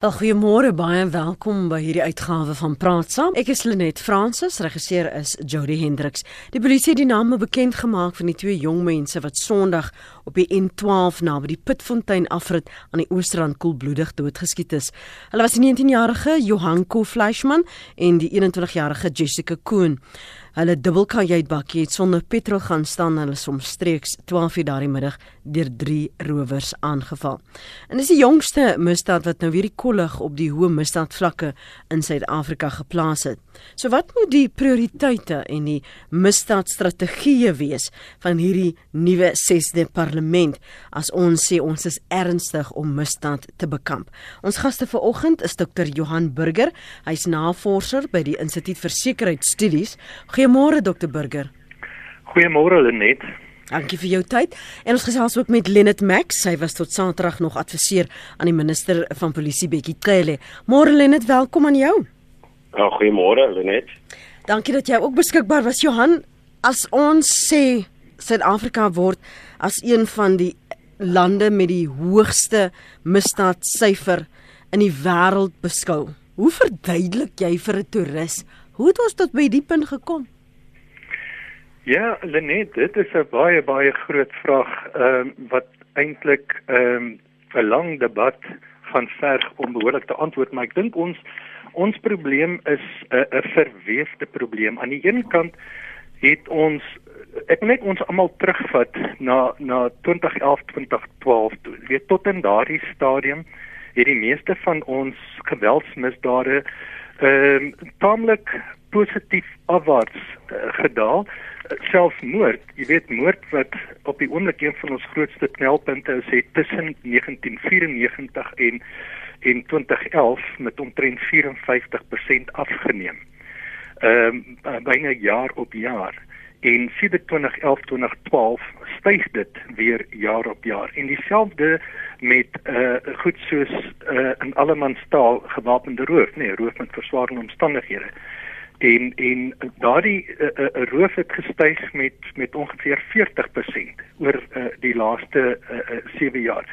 Goeiemôre, baie welkom by hierdie uitgawe van Praat Saam. Ek is Lenet Fransis, regisseur is Jody Hendriks. Die polisie het die name bekend gemaak van die twee jong mense wat Sondag op die N12 naby die Pitfontein afrit aan die Oostrand koelbloedig doodgeskiet is. Hulle was die 19-jarige Johan Ko Fleischmann en die 21-jarige Jessica Koen. Hulle dubbelkajuitbakkie het sonder petrol gaan staan hulle somstreeks 12:00 daardie middag deur drie rowers aangeval. En dis die jongste misdaad wat nou weer die kollig op die hoë misdaadvlakke in Suid-Afrika geplaas het. So wat moet die prioriteite en die misdaadstrategieë wees van hierdie nuwe 6de parlement as ons sê ons is ernstig om misdaad te bekamp? Ons gaste vanoggend is Dr. Johan Burger. Hy's navorser by die Instituut vir Sekuriteitsstudies. Goeiemôre Dr Burger. Goeiemôre Lenet. Dankie vir jou tyd. En ons gesels ook met Lenet Max. Sy was tot Saterdag nog adviseur aan die minister van Polisie Bekkie Cele. Môre Lenet, welkom aan jou. Ja, goeiemôre Lenet. Dankie dat jy ook beskikbaar was Johan. As ons sê Suid-Afrika word as een van die lande met die hoogste misdaadsyfer in die wêreld beskou. Hoe verduidelik jy vir 'n toerist Hoe het ons tot by die punt gekom? Ja, Lenet, dit is 'n baie baie groot vraag ehm um, wat eintlik ehm um, 'n lang debat van verg om behoorlik te antwoord, maar ek dink ons ons probleem is 'n uh, 'n verweefde probleem. Aan die een kant het ons ek net ons almal terugvat na na 2011 2012 toe. Weet tot in daardie stadium het die meeste van ons geweldsmisdade ehm uh, taamlik positief afwaarts uh, gedaal. Selfs moord jy weet moord wat op die oomblik een van ons grootste knelpunte is het tussen 1994 en en 2011 met omtrent 54% afgeneem. Ehm um, byna jaar op jaar. En sedert 2011 2012 styg dit weer jaar op jaar. En dieselfde met uh goed soos uh in allemandstaal gewapende roof nee, roof met verswaarde omstandighede. En en daardie uh, uh, roof het gestyg met met ongeveer 40% oor uh, die laaste 7 uh, jaar.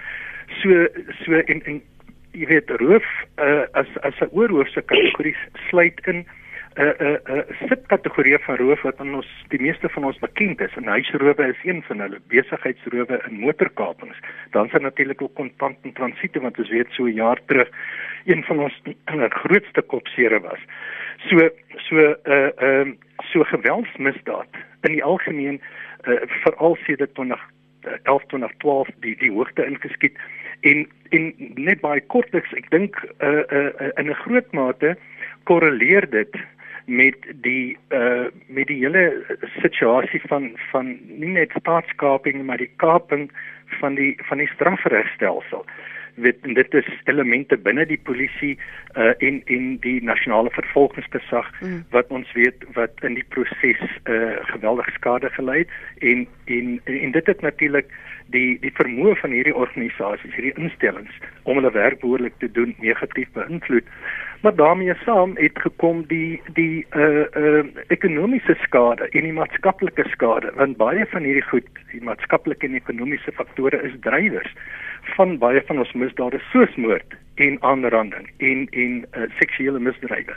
So so en en jy weet roof uh, as as 'n oorhoofse kategorie sluit in 'n 'n 'n subkategorie van roof wat aan ons die meeste van ons bekend is. En huisrowe is een van hulle, besigheidsrowe en motorkapings. Dan is natuurlik ook kontant en transiete wat ons weet so 'n jaar terug een van ons grootste kopsere was. So so 'n uh, ehm uh, so geweldsmisdaad in die algemeen uh, veral sedert 20 11 2012 die die hoogte ingeskiet en en net baie kortliks ek dink uh, uh, in 'n groot mate korreleer dit met die uh met die hele situasie van van nie net staatskaping maar die kaping van die van die strafregstelsel dit dit is elemente binne die polisie uh en en die nasionale vervolgingsgesag mm. wat ons weet wat in die proses uh geweldige skade gelei het. En en en dit het natuurlik die die vermoë van hierdie organisasies hierdie instellings om hulle werk behoorlik te doen negatief beïnvloed maar daarmee saam het gekom die die uh uh ekonomiese skade en die maatskaplike skade want baie van hierdie goed die maatskaplike en ekonomiese faktore is drywers van baie van ons misdade soos moord en aanranding en en uh, seksuele misdrywe.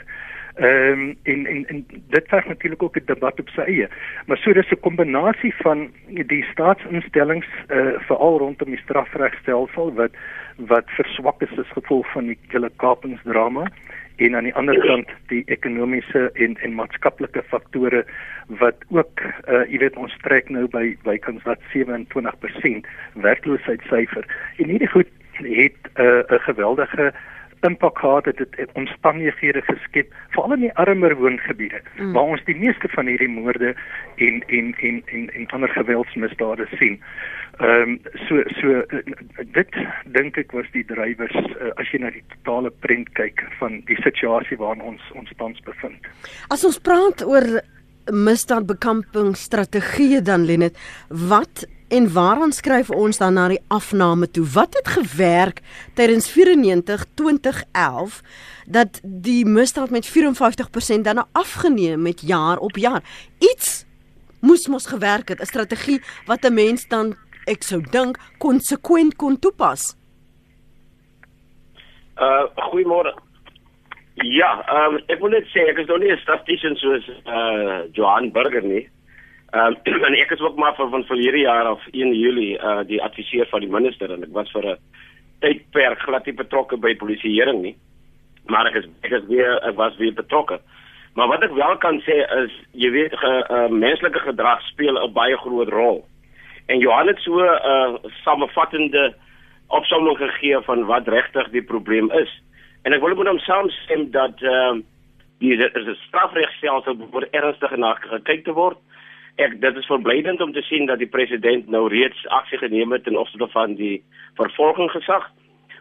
Ehm um, en, en en dit verg natuurlik ook 'n debat op sy eie. Maar so dis 'n kombinasie van die staatsinstellings eh uh, veral rondom die strafregstelsel wat wat verswak is as gevolg van die hele kapingsdrama en aan die ander kant die ekonomiese en en maatskaplike faktore wat ook uh jy weet ons trek nou by by kans wat 27% werkloosheidssyfer. En hierdie goed het 'n uh, 'n geweldige impak gehad het dit omstandighede geskep veral in die armer woongebiede mm. waar ons die meeste van hierdie moorde en en en en en ander geweldsmisdade sien. Ehm um, so so dit dink ek was die drywers uh, as jy na die totale prent kyk van die situasie waarin ons ons tans bevind. As ons praat oor misdaadbekampingsstrategieë dan Lenet, wat En waaraan skryf ons dan na die afname toe? Wat het gewerk tydens 94 2011 dat die misdaad met 54% dan nou afgeneem met jaar op jaar? Iets moes mos gewerk het, 'n strategie wat 'n mens dan ek sou dink konsekwent kon toepas. Uh goeiemôre. Ja, ehm um, ek wil net sê ek is nog nie 'n statistician soos uh Johan Burger nie. Ehm um, en ek is ook maar van van verlede jaar af 1 Julie uh die adviseur van die minister en ek was vir 'n tydperk glad nie betrokke by polisieering nie. Maar ek is ek is weer ek was weer betrokke. Maar wat ek wel kan sê is jy weet ge, uh, menslike gedrag speel 'n baie groot rol. En Johan het so 'n uh, samevattende opsomming gegee van wat regtig die probleem is. En ek wil met hom saamstem dat ehm uh, die is 'n strafregstelsel behoort ernstig na gekyk te word. Ek dit is verblydend om te sien dat die president nou reeds aksie geneem het ten opsigte van die vervolging gesag.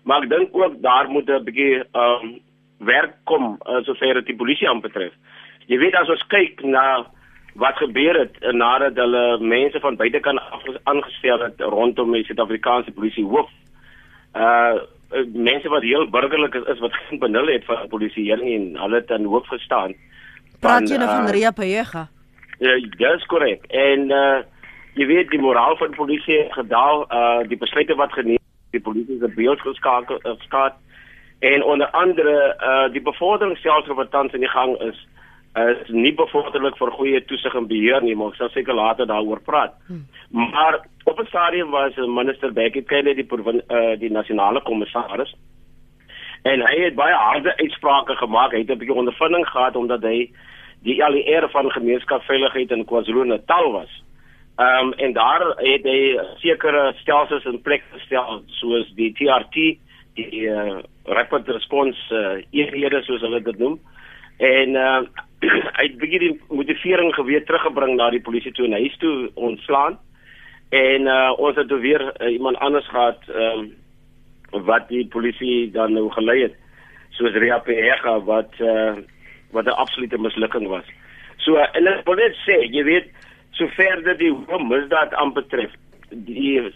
Maar ek dink ook daar moet 'n bietjie ehm um, werk kom uh, sover dit die polisie aanbetref. Jy weet as ons kyk na wat gebeur het uh, nadat hulle mense van buitekant aangestel het rondom die Suid-Afrikaanse polisie hoof uh mense wat heel burgerlik is, is wat geen benul het van polisieering en hulle het dan hoof gestaan. Praat jy nou van uh, Ria Pega? Ja, dis korrek. En uh jy weet die moraal van die polisie gedaal, uh die besluite wat geneem, die polisie se beeld geskakel skaat en onder andere uh die bevorderingsstelsel wat tans in die gang is is nie bevorderlik vir goeie toesig en beheer nie, maar ek sal seker later daaroor praat. Hmm. Maar op 'n stadium was minister Bekkie Cele die uh, die nasionale kommissaris en hy het baie harde uitsprake gemaak. Hy het 'n bietjie ondervinding gehad omdat hy die LER van gemeenskapsveiligheid in KwaZulu-Natal was. Ehm um, en daar het hy sekere stelsels in plek gestel soos die TRT, die uh, rapid response uh, eenhede soos hulle dit noem. En uh, hy het begin die motivering geweet teruggebring na die polisie toe en hy is toe ontslaan. En uh, ons het weer uh, iemand anders gehad ehm um, wat die polisie dan nou gelei het soos Ria Pega wat uh, wat 'n absolute mislukking was. So uh, en ek wil net sê, jy weet, sover dit die misdaad aanbetref, die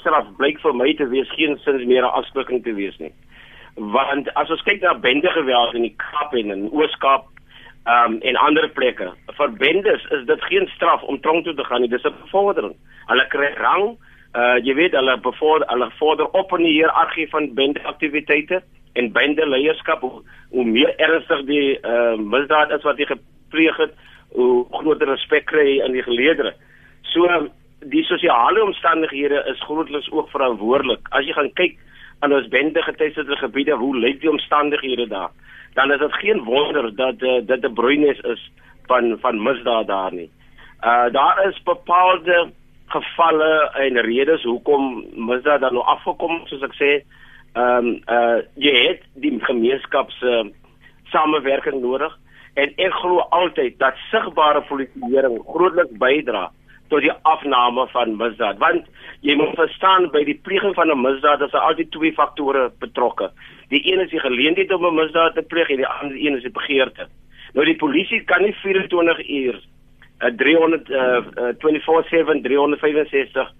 straf blyk vir my te wees geen sins meer 'n afspreking te wees nie. Want as ons kyk na bende geweld in die Kaap en in Oos-Kaap um, en ander plekke. Vir bendes is dit geen straf om tronk toe te gaan nie, dis 'n bevordering. Hulle kry rang, uh, jy weet hulle bevorder hulle vorder op in die hiërargie van bende aktiwiteite en bende leierskap hoe, hoe meer ernstig die uh, misdaad is wat jy gepleeg het, hoe groter respek kry jy in die geleedere. So die sosiale omstandighede is grootliks ook verantwoordelik. As jy gaan kyk aan ons bende getuieerde gebiede, hoe lyk die omstandighede daar? dan is dit geen wonder dat uh, dit 'n broeienis is van van misdaad daar nie. Uh daar is bepaalde gevalle en redes hoekom misdaad dan nou afgekom soos ek sê. Ehm um, uh jy het die gemeenskap se samewerking nodig en ek glo altyd dat sigbare polisieering grootliks bydra tot die afname van misdaad want jy moet verstaan by die pleging van 'n misdaad is daar altyd twee faktore betrokke. Die een is die geleentheid om 'n misdaad te pleeg en die ander een is die begeerte. Nou die polisie kan nie 24 uur uh, 300 uh, uh, 24/7 365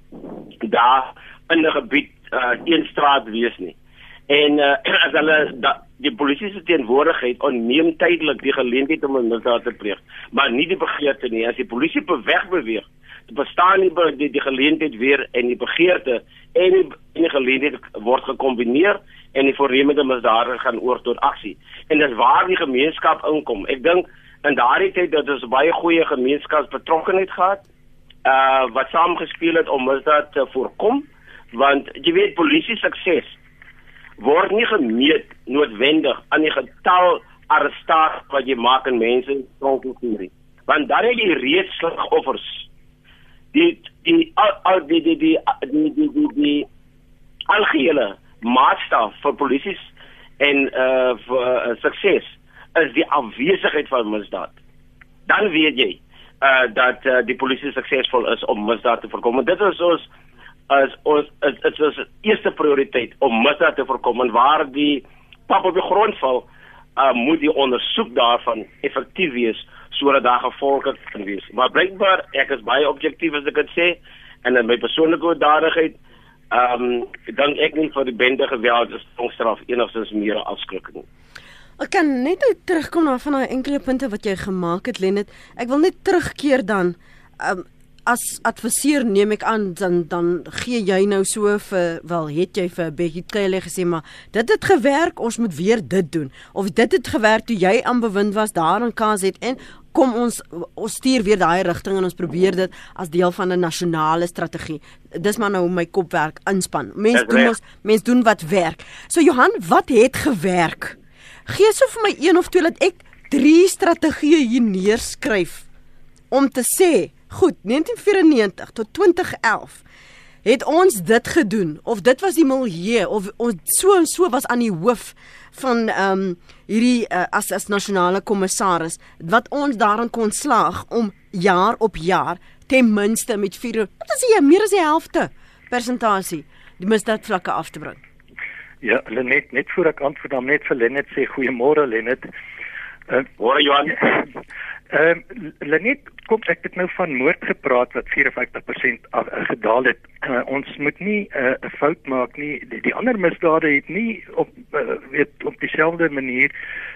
daar in 'n gebied uh, een straat wees nie en uh, as hulle da, die polisie se teenwoordigheid onneem tydelik die geleentheid om 'n misdaad te pleeg maar nie die begeerte nie as die polisie beweg beweeg bestaan nie die, die geleentheid weer en die begeerte en die, en die geleentheid word gekombineer en die voornemende misdadiger gaan oor tot aksie. En dis waar die gemeenskap inkom. Ek dink in daardie tyd dat ons baie goeie gemeenskapsbetrokkenheid gehad uh wat saamgespeel het om misdaad te voorkom want jy weet polisie sukses word nie gemeet noodwendig aan die getal arrestasie wat jy maak en mense in tronk stuur nie want dan het jy reeds slagoffers die die al, al die die die die die die, die algehele maatstaf vir polisie en uh vir uh, sukses is die afwesigheid van misdaad. Dan weet jy uh dat uh, die polisie suksesvol is om misdaad te voorkom. Dit is ons as ons dit is eerste prioriteit om misdaad te voorkom en waar die pap op die grond val, uh moet die ondersoek daarvan effektief wees sodat daar gevolge kan wees. Maar blykbaar ek is baie objektief as ek dit sê en in my persoonlike oordadigheid ehm um, dan ek nie vir die bende geweld is straf enigstens meer afskrikking. Ek kan net nou terugkom na van daai enkele punte wat jy gemaak het Lenet. Ek wil net terugkeer dan um, as adviseur neem ek aan dan dan gee jy nou so vir wel het jy vir Bekkie Cele gesê maar dit het gewerk ons moet weer dit doen of dit het gewerk toe jy aan bewind was daar in KZN kom ons ons stuur weer daai rigting en ons probeer dit as deel van 'n nasionale strategie. Dis maar nou my kop werk inspan. Mense doen ons mense doen wat werk. So Johan, wat het gewerk? Gee so vir my een of twee dat ek drie strategieë hier neerskryf om te sê, goed, 1994 tot 2011 het ons dit gedoen of dit was die milieu of ons so en so was aan die hoof van ehm um, hierdie uh, as as nasionale kommissaris wat ons daarin kon slaag om jaar op jaar ten minste met 4 wat is jy meer as die helfte persentasie die misdaadvlakke af te bring. Ja, Lenet, net voor ek antwoord dan net vir Lenet sê goeiemôre Lenet. Uh, Môre Johan. Ehm uh, Lenet, kom ek het nou van moord gepraat wat 54% af, uh, gedaal het. Uh, ons moet nie eh, 'n uh, fout maak nie. Die, die ander misdade het nie op uh, weet op dieselfde manier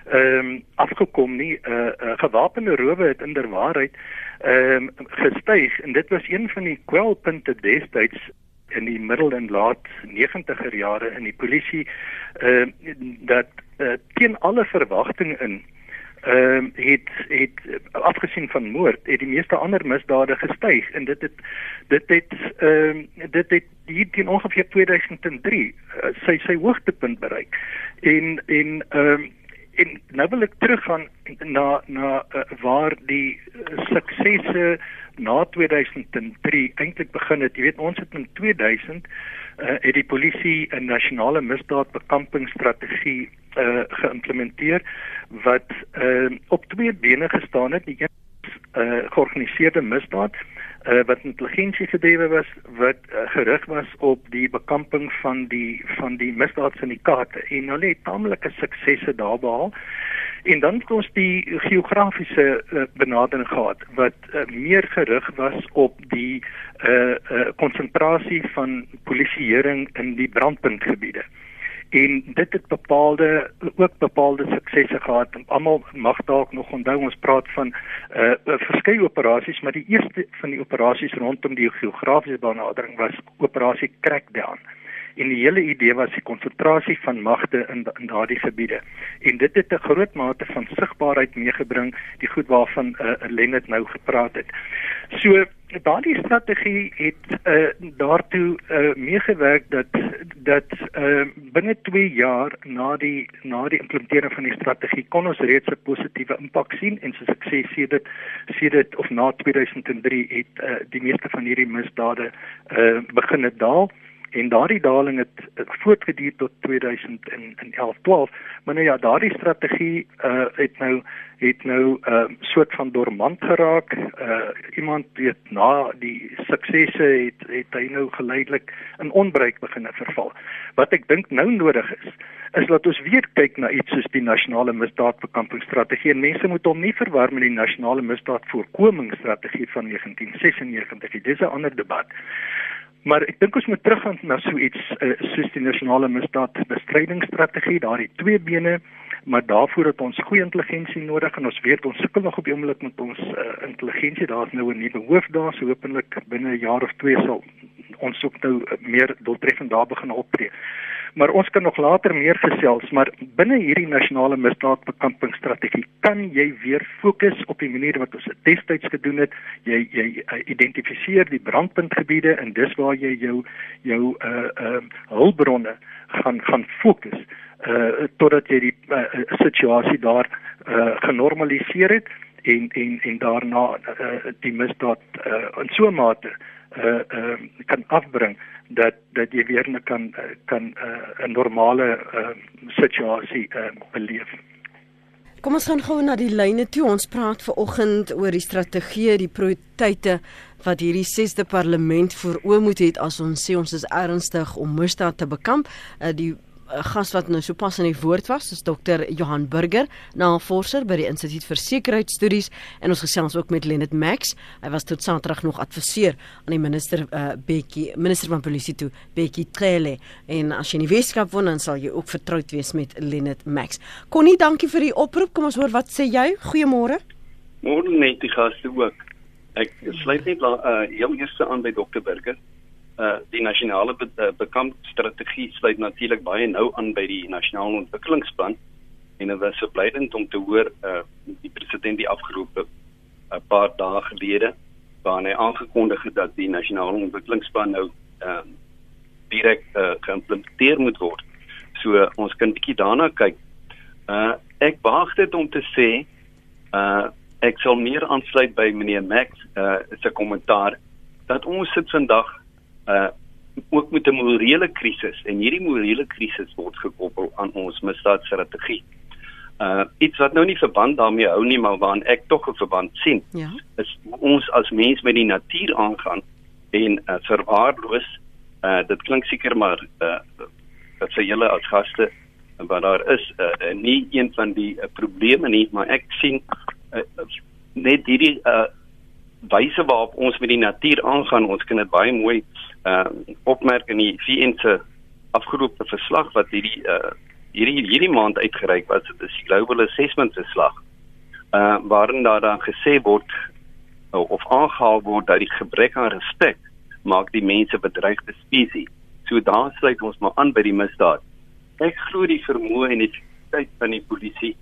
ehm um, afgekom nie. uh, uh, gewapende rowe het inderwaarheid ehm um, gestyg en dit was een van die kwelpunte destyds in die middel en laat 90er jare in die polisie ehm uh, dat uh, teen alle verwagtinge in ehm um, het het afgesien van moord het die meeste ander misdade gestyg. En dit het dit het ehm um, dit het hier teen ongeveer 2003 uh, eh, sy sy hoogtepunt bereik. En en ehm um, en nou wil ek teruggaan na na uh, waar die uh, suksese na 2003 eintlik begin het jy weet ons het in 2000 uh, het die polisie 'n nasionale misdaadbekampingsstrategie uh, geïmplementeer wat uh, op twee bene gestaan het. Die een uh, georganiseerde misdaad uh, wat intelligensie gedrewe was wat uh, gerig was op die bekamping van die van die misdaadsyndikaate en hulle het tamelike suksesse daar behaal. En dan het ons die geografiese uh, benadering gehad wat uh, meer gerig was op die konsentrasie uh, uh, van polisieering in die brandpuntgebiede en dit het bepaalde ook bepaalde suksesse gehad. Almal mag dalk nog onthou ons praat van uh verskeie operasies, maar die eerste van die operasies rondom die geografiese benadering was operasie Crackdown. En die hele idee was die konsentrasie van magte in in daardie gebiede. En dit het 'n groot mate van sigbaarheid meegebring, die goed waarvan uh Lennet nou gepraat het. So daardie strategie het uh, daartoe uh, meegewerk dat dat uh, binne 2 jaar na die na die implementering van die strategie kon ons reeds 'n positiewe impak sien en soos ek sê sê dit sê dit of na 2003 het uh, die meeste van hierdie misdade uh, begin daal en daardie daling het voortgeduur tot 2011 12 maar nou ja daardie strategie uh, het nou het nou 'n uh, soort van dormant geraak. Uh, iemand weet na die suksesse het het hy nou geleidelik in onbruik begin verval. Wat ek dink nou nodig is is dat ons weer kyk na iets soos die nasionale misdaadbekampingsstrategie en mense moet hom nie verwar met die nasionale misdaadvoorkomingsstrategie van 1996 dis 'n ander debat Maar ek dink ons moet teruggaan na so iets uh, soos die nasionale misdaadbestrydingsstrategie, daardie twee bene, maar daarvoor het ons goeie intelligensie nodig en ons weet ons sukkel nog op die oomblik met ons uh, intelligensie. Daar's nou 'n nuwe hoof daar, so hopelik binne 'n jaar of twee sal ons ook nou meer doeltreffend daar begin optree. Maar ons kan nog later meer gesels, maar binne hierdie nasionale misdaadbekampingsstrategie kan jy weer fokus op die manier wat ons destyds gedoen het. Jy jy uh, identifiseer die brandpuntgebiede en dis waar jy jou jou uh uh hulpbronne gaan gaan fokus uh totdat jy die uh, situasie daar uh genormaliseer het en en en daarna uh, die misdaad uh, in so 'n mate uh, uh kan afbring dat dat jy weer kan kan 'n uh, normale uh, situasie uh, beleef. Kom ons gaan gou na die lyne toe. Ons praat ver oggend oor die strategie, die prioriteite wat hierdie 6de parlement voor oë moet hê as ons sê ons is ernstig om misdaad te bekamp. Uh, die gas wat nou sopas in die woord was, is dokter Johan Burger, navorser by die Instituut vir Sekuriteitsstudies en ons gesels ook met Lenet Max. Hy was tot Saterdag nog adviseur aan die minister uh, Bekkie, minister van polisie toe, Bekkie Cele. En as jy in die Weskaap woon, dan sal jy ook vertroud wees met Lenet Max. Konnie, dankie vir die oproep. Kom ons hoor wat sê jy. Goeiemôre. Môre net die gaste ook. Ek sluit net uh heel eers aan by Dr Burger. Uh die nasionale be uh, bekampstrategie sluit natuurlik baie nou aan by die nasionale ontwikkelingsplan en dit was verblydend om te hoor uh die president die afgeroepe 'n paar dae gelede waar hy aangekondig het dat die nasionale ontwikkelingsplan nou ehm uh, direk uh, geïmplementeer moet word. So uh, ons kan bietjie daarna kyk. Uh ek waag dit om te sê uh ek sal meer aansluit by meneer Max uh se kommentaar dat ons sit vandag uh ook met 'n morele krisis en hierdie morele krisis word gekoppel aan ons misdaadstrategie. Uh iets wat nou nie verband daarmee hou nie, maar waaraan ek tog 'n verband sien. Ja. Is ons as mens met die natuur aangaan en uh, verwaarloos. Uh dit klink seker maar uh dat vir julle as gaste wat daar is uh, nie een van die uh, probleme nie, maar ek sien uh, net hierdie uh wyse waarop ons met die natuur aangaan, ons kan dit baie mooi uh opmerk in die VN se afgeroepe verslag wat hierdie uh hierdie hierdie maand uitgereik was. Dit is die global assessment verslag uh waarin daar dan gesê word of aangehaal word dat die gebrek aan respek maak die mense bedreigde spesies. So daar sluit ons maar aan by die misdaad. Ek glo die vermoë en effektiwiteit van die polisie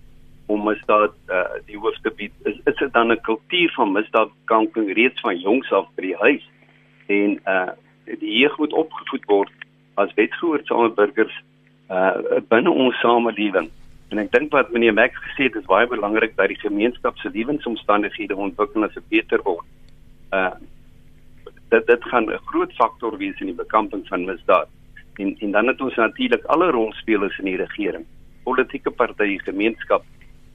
om misdaad uh die hoof te bied is is dit dan 'n kultuur van misdaadbekämping reeds van jongs af by die huis? En uh die jeug moet opgevoed word as wetgehoorsame burgers uh binne ons samelewing. En ek dink wat meneer Max gesê het, is baie belangrik dat die gemeenskap se lewensomstandighede ontwikkel en se beter word. Uh dit dit gaan 'n groot faktor wees in die bekamping van misdaad. En en dan het ons natuurlik alle rolspelers in die regering, politieke partye, gemeenskap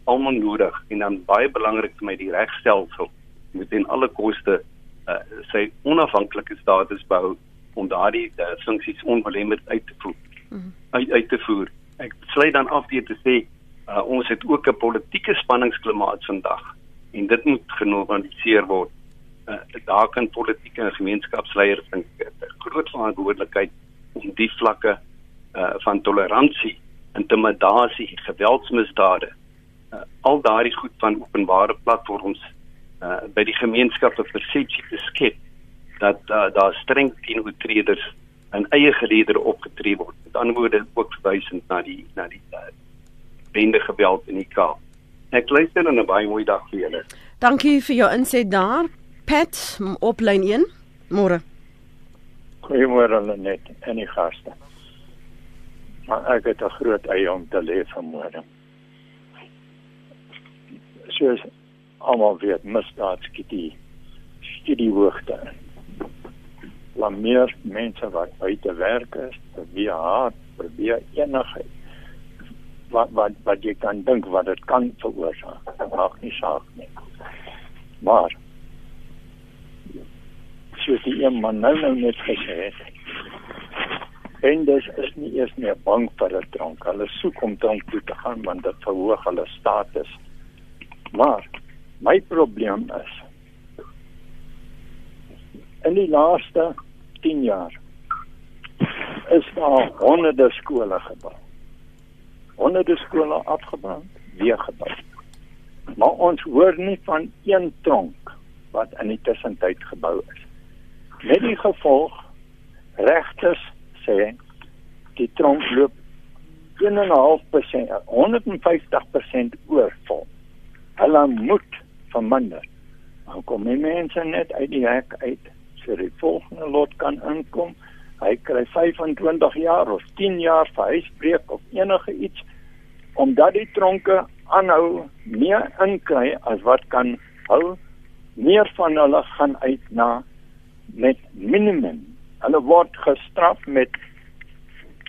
almal nodig en dan baie belangrik vir my die regstelsel moet in alle koste uh sy onafhanklike status bou om daardie uh, funksies onbelemmerd uit te voer uit uit te voer. Ek sluit dan af deur te sê uh, ons het ook 'n politieke spanningsklimaat vandag en dit moet genormaliseer word. Uh, daar kan politieke en gemeenskapsleiers 'n groot verantwoordelikheid om die vlakke uh, van toleransie, intimidasie, geweldsmisdade, uh, al daardie goed van openbare platforms uh, by die gemeenskappe persepsie te skep dat uh, daar streng teenoortreders in eie geleedere opgetree word. Met ander woorde ook verwysend na die na die uh, bende geweld in die Kaap. Ek luister en 'n baie mooi dag vir julle. Dankie vir jou inset daar. Pat op lyn 1. Môre. Goeiemôre net en die gaste. Maar ek het 'n groot eie om te lê vanmôre. Soos almal weet, misdaad skiet die skiet die hoogte laat meer mense wat buite werk is, probeer hard, probeer enigheid wat wat wat jy kan dink wat dit kan veroorsaak. Dit maak nie saak nie. Maar soos die een man nou nou net gesê het, Bendes is nie eers meer bang vir 'n drank. Hulle soek om drank toe te gaan want dit verhoog hulle status. Maar my probleem is in die laaste 10 jaar is daar honderde skole gebou. Honderde skole afgebrand, weer gebou. Maar ons hoor nie van een tronk wat in die tussentyd gebou is. Met die gevolg regters sê die tronk loop 1.5%, 150% oorvol. Hulle moet verminder. Dan kom mense net uit die hek uit vir die volgende lot kan inkom. Hy kry 25 jaar of 10 jaar vir huisbreek of enige iets omdat die tronke aanhou meer inkry as wat kan hou. Meer van hulle gaan uit na met minimum. Hulle word gestraf met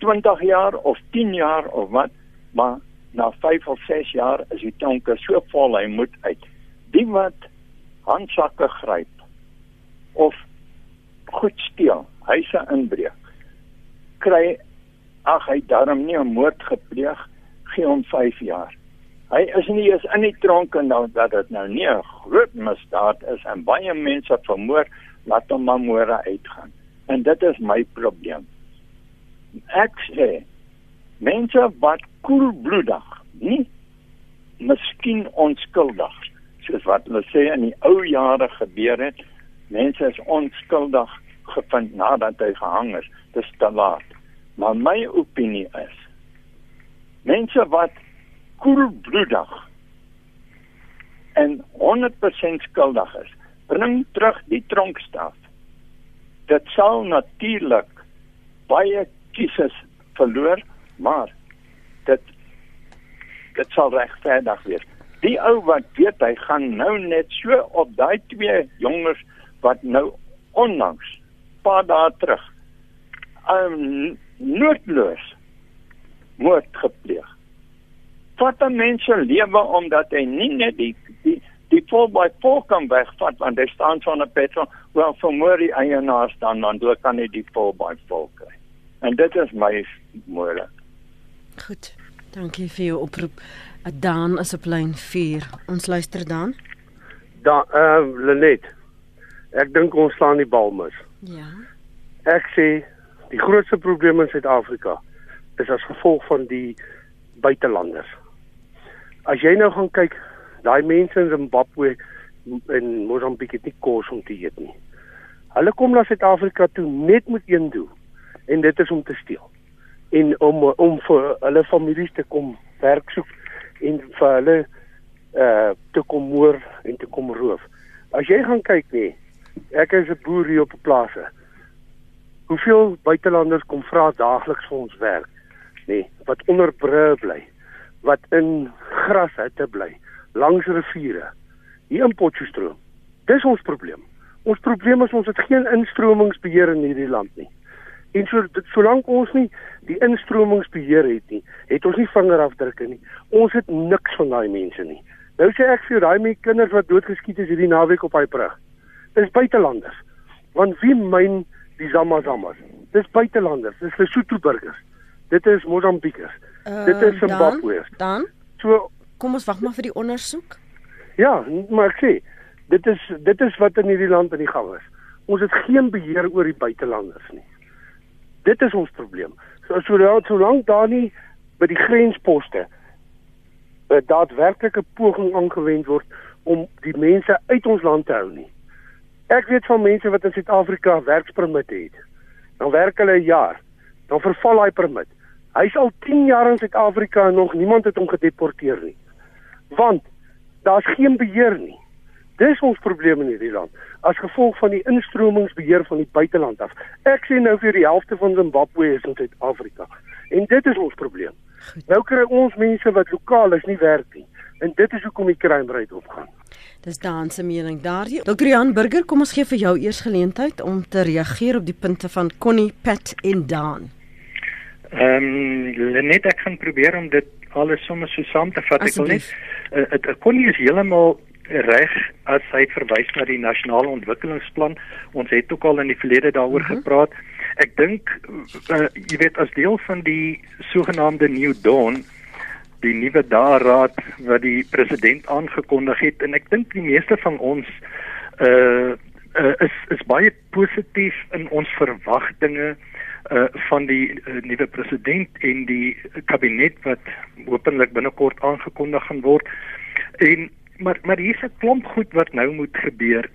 20 jaar of 10 jaar of wat, maar na 5 of 6 jaar is die tronke so vol hy moet uit. Die wat handsakke gryp of goed steel, huise inbreek, kry ag hy darm nie 'n moord gepleeg, gee hom 5 jaar. Hy is nie eens in die tronk en nou dat dit nou nie 'n groot misdaad is en baie mense vermoor, laat hom maar môre uitgaan. En dit is my probleem. Ek sê mense wat koelbloedig, nie miskien onskuldig soos wat hulle sê in die ou jare gebeur het. Mense is onskuldig gevind nadat hy gehang is. Dis te laat. Maar my opinie is mense wat koelbloedig en 100% skuldig is, bring terug die tronkstraf. Dit sal natuurlik baie kieses verloor, maar dit dit sal regverdig wees. Die ou wat weet hy gaan nou net so op daai twee jonges wat nou onlangs paar dae terug um noodloos moord gepleeg. Wat 'n mens se lewe omdat hy nie net die die die vol by vol kan wegvat want hy staan so 'n petrol wel vermoor die eienaar staan dan dan kan hy die vol by vol kry. En dit is my moeilik. Goed. Dankie vir jou oproep. Dan is op lyn 4. Ons luister dan. Da eh uh, Lenet. Ek dink ons slaan die bal mis. Ja. Ek sê die grootste probleem in Suid-Afrika is as gevolg van die buitelanders. As jy nou gaan kyk, daai mense in Zimbabwe en Mosambiek het nie kos om te eet nie. Hulle kom na Suid-Afrika toe net met een doel en dit is om te steel en om om vir hulle families te kom werk soek en vir hulle uh te kom moer en te kom roof. As jy gaan kyk nie, ek is 'n boer hier op 'n plase. Hoeveel buitelanders kom vra daagliks vir ons werk, nê, wat onder brûe bly, wat in grashutte bly, langs riviere, hier in Potchefstroom. Dis ons probleem. Ons probleem is ons het geen instromingsbeheer in hierdie land nie. En so solank ons nie die instromingsbeheer het nie, het ons nie vingerafdrukke nie. Ons het niks van daai mense nie. Nou sê ek vir daai mense kinders wat doodgeskiet is hierdie naweek op hy brug. Dis buitelanders. Want wie myn die Zamazamas? Dis buitelanders. Dis Lesotho burgers. Dit is Mosambiekers. Uh, dit is Zimbabweërs. Dan? So kom ons wag maar vir die ondersoek. Ja, maar ek sê dit is dit is wat in hierdie land aan die gang is. Ons het geen beheer oor die buitelanders nie. Dit is ons probleem. So solank solank daar nie by die grensposte 'n daadwerklike poging aangewend word om die mense uit ons land te hou nie. Ek weet van mense wat in Suid-Afrika werkspermit het. Dan werk hulle 'n jaar. Dan verval daai permit. Hy's al 10 jaar in Suid-Afrika en nog niemand het hom gedeporteer nie. Want daar's geen beheer nie. Dis ons probleem in hierdie land as gevolg van die instromingsbeheer van die buiteland af. Ek sê nou vir die helfte van Zimbabwe is in Suid-Afrika. En dit is ons probleem. Goed. Nou kry ons mense wat lokaal is nie werk nie. En dit is hoekom die crime rate opgaan. Dis daan se mening daardie. Dr. Jan Burger, kom ons gee vir jou eers geleentheid om te reageer op die punte van Connie, Pat en Daan. Ehm um, net ek gaan probeer om dit alles sommer so saam te vat. Ek wil net uh, Connie is heeltemal reg as hy verwys na die nasionale ontwikkelingsplan. Ons het ook al in die verlede daaroor mm -hmm. gepraat. Ek dink uh, jy weet as deel van die sogenaamde New Dawn die nuwe daaraad wat die president aangekondig het en ek dink die meeste van ons uh, uh is is baie positief in ons verwagtinge uh van die uh, nuwe president en die kabinet wat hopelik binnekort aangekondig gaan word. En maar maar hier's 'n klomp goed wat nou moet gebeur.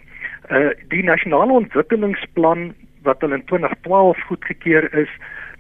Uh die nasionale ontwikkelingsplan wat hulle in 2012 goedgekeur is,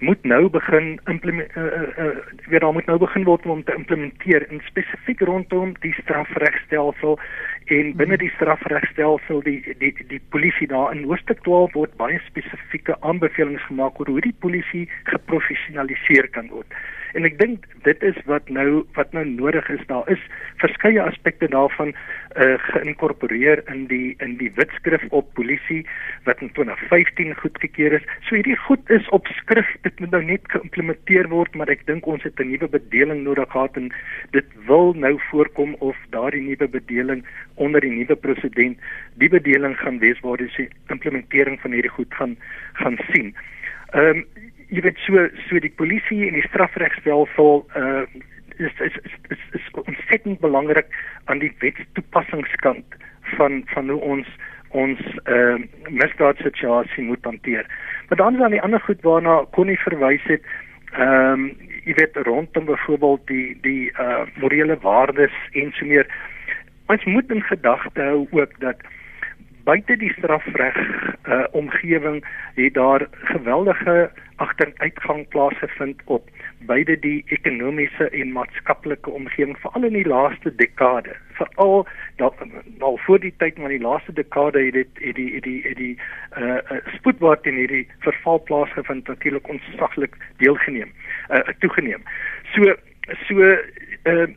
moet nou begin implement uh, uh, uh weer dan moet nou begin word om te implementeer in spesifiek rondom die strafregstelsel en binne die strafregstelsel die die die, die polisie daar in hoofstuk 12 word baie spesifieke aanbevelings gemaak oor hoe die polisie geprofessionaliseer kan word. En ek dink dit is wat nou wat nou nodig is. Daar is verskeie aspekte daarvan uh geïnkorporeer in die in die wetskrif op polisie wat in 2015 goedgekeur is. So hierdie goed is op skrif. Dit moet nou net geïmplementeer word, maar ek dink ons het 'n nuwe bedeling nodig gehad en dit wil nou voorkom of daardie nuwe bedeling onder die nuwe president die bedeling gaan wees waar die implementering van hierdie goed gaan gaan sien. Ehm um, jy weet so so die polisie en die strafregstelsel uh is is is, is, is ontsettend belangrik aan die wetstoepassingskant van van hoe ons ons uh misdaadsituasie moet hanteer. Maar dan is daar die ander goed waarna Connie verwys het. Ehm um, jy weet rondom byvoorbeeld die die uh morele waardes en so meer ons moet in gedagte hou ook dat buite die strafreg uh, omgewing het daar geweldige agteruitgang plaasgevind op beide die ekonomiese en maatskaplike omgewing veral in die laaste dekade. Veral al voor die tyd maar die laaste dekade het dit het die het die het die uh, uh spoedwaart in hierdie verval plaasgevind natuurlik onsaglik deelgeneem uh, toegeneem. So so uh,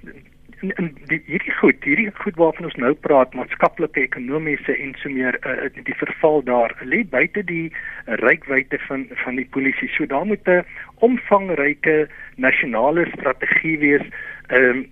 in, die, hierdie goed hierdie goed waarvan ons nou praat maatskaplike ekonomiese en so meer uh, die verval daar lê buite die rykwyte van van die polisie. So daar moet 'n omvangryke nasionale strategie wees um,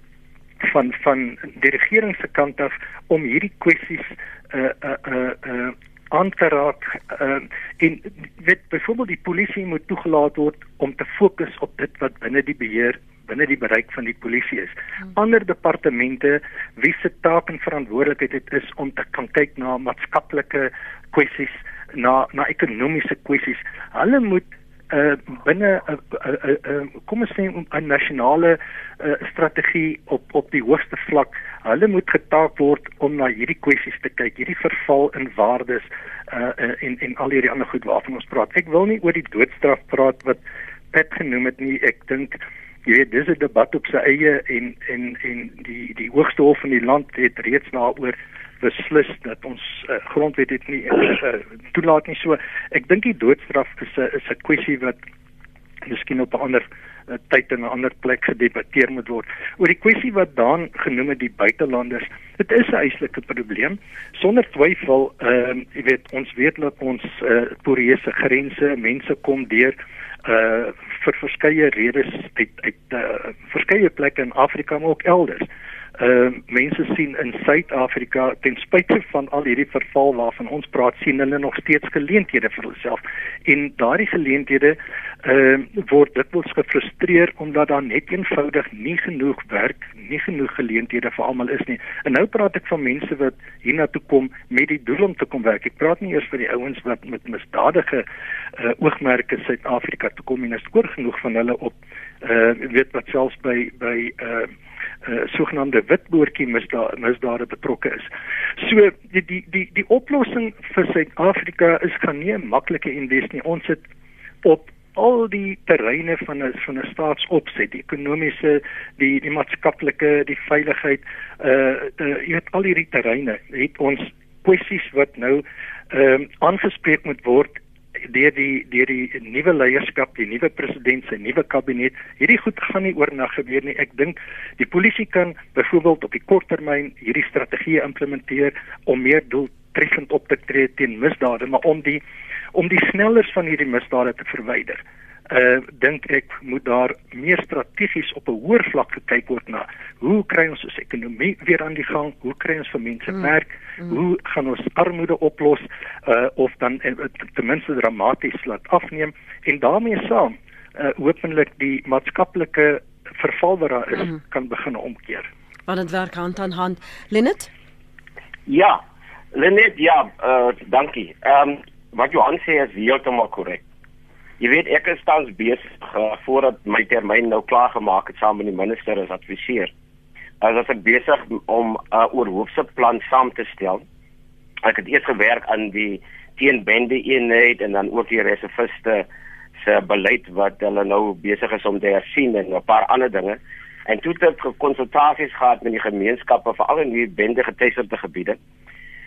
van van die regering se kant af om hierdie kwessies uh uh uh, uh aan te raak uh, en weet byvoorbeeld die polisie moet toegelaat word om te fokus op dit wat binne die beheer binne die bereik van die polisie is. Hmm. Ander departemente wie se taak en verantwoordelikheid dit is om te kan kyk na maatskaplike kwessies, na na ekonomiese kwessies. Hulle moet uh binne 'n uh, uh, uh, uh, kom ons sê 'n nasionale uh, strategie op op die hoogste vlak. Hulle moet getaak word om na hierdie kwessies te kyk, hierdie verval in waardes uh en en al hierdie ander goed waarvan ons praat. Ek wil nie oor die doodstraf praat wat Pat genoem het nie. Ek dink jy weet dis 'n debat op sy eie en en en die die hoogste hof van die land het reeds daaroor beslis dat ons uh, grondwet dit nie uh, toelaat nie. So ek dink die doodstraf is 'n is 'n kwessie wat miskien op 'n ander uh, tyd en 'n ander plek gedebatteer moet word. Oor die kwessie wat daan genoem het die buitelanders dit is 'n eislike probleem. Sonder twyfel ehm uh, jy weet ons weet dat ons uh, poreuse grense mense kom deur uh vir verskeie redes uit uit uh, verskeie plekke in Afrika maar ook elders. Uh, mense sien in Suid-Afrika ten spyte van al hierdie verval waarvan ons praat sien hulle nog steeds geleenthede vir hulself en daardie geleenthede uh, word dikwels gefrustreer omdat daar net eenvoudig nie genoeg werk, nie genoeg geleenthede vir almal is nie. En nou praat ek van mense wat hiernatoe kom met die doel om te kom werk. Ek praat nie eers vir die ouens wat met misdadige uh, oogmerke Suid-Afrika toe kom en is oor genoeg van hulle op uh weet wat selfs by by uh uh, sogenaamde witboortjie misdaad misdade betrokke is. So die die die die oplossing vir Suid-Afrika is gaan nie 'n maklike invest nie. Ons het op al die terreine van 'n van 'n staatsopset, die ekonomiese, die die maatskaplike, die veiligheid, uh uh jy weet al hierdie terreine het ons kwessies wat nou ehm uh, aangespreek moet word deur die deur die nuwe leierskap, die nuwe president se nuwe kabinet, hierdie goed gaan nie oornag gebeur nie. Ek dink die polisie kan byvoorbeeld op die korttermyn hierdie strategie implementeer om meer doeltreffend op te tree teen misdade, maar om die om die snellers van hierdie misdade te verwyder uh dink ek moet daar meer strategies op 'n hoër vlak gekyk word na hoe kry ons ons ekonomie weer aan die gang? Hoe kry ons vir mense mm. werk? mm. hoe gaan ons armoede oplos uh of dan uh, ten minste dramaties laat afneem? En daarmee saam uh hopelik die maatskaplike verval wat daar is mm. kan begin omkeer. Want dit werk hand aan hand. Lenet? Ja. Lenet ja uh dankie. Ehm um, wat Johan sê is heeltemal korrek Jy weet ek is tans besig uh, voordat my termyn nou klaar gemaak het saam met die minister as adviseur. As ek besig om 'n uh, oorhoofse plan saam te stel. Ek het eers gewerk aan die teenbende eenheid en dan ook die reserviste se beleid wat hulle nou besig is om te hersien en 'n paar ander dinge. En toe het ek konsultasies gehad met die gemeenskappe veral in die bende geteisterde gebiede.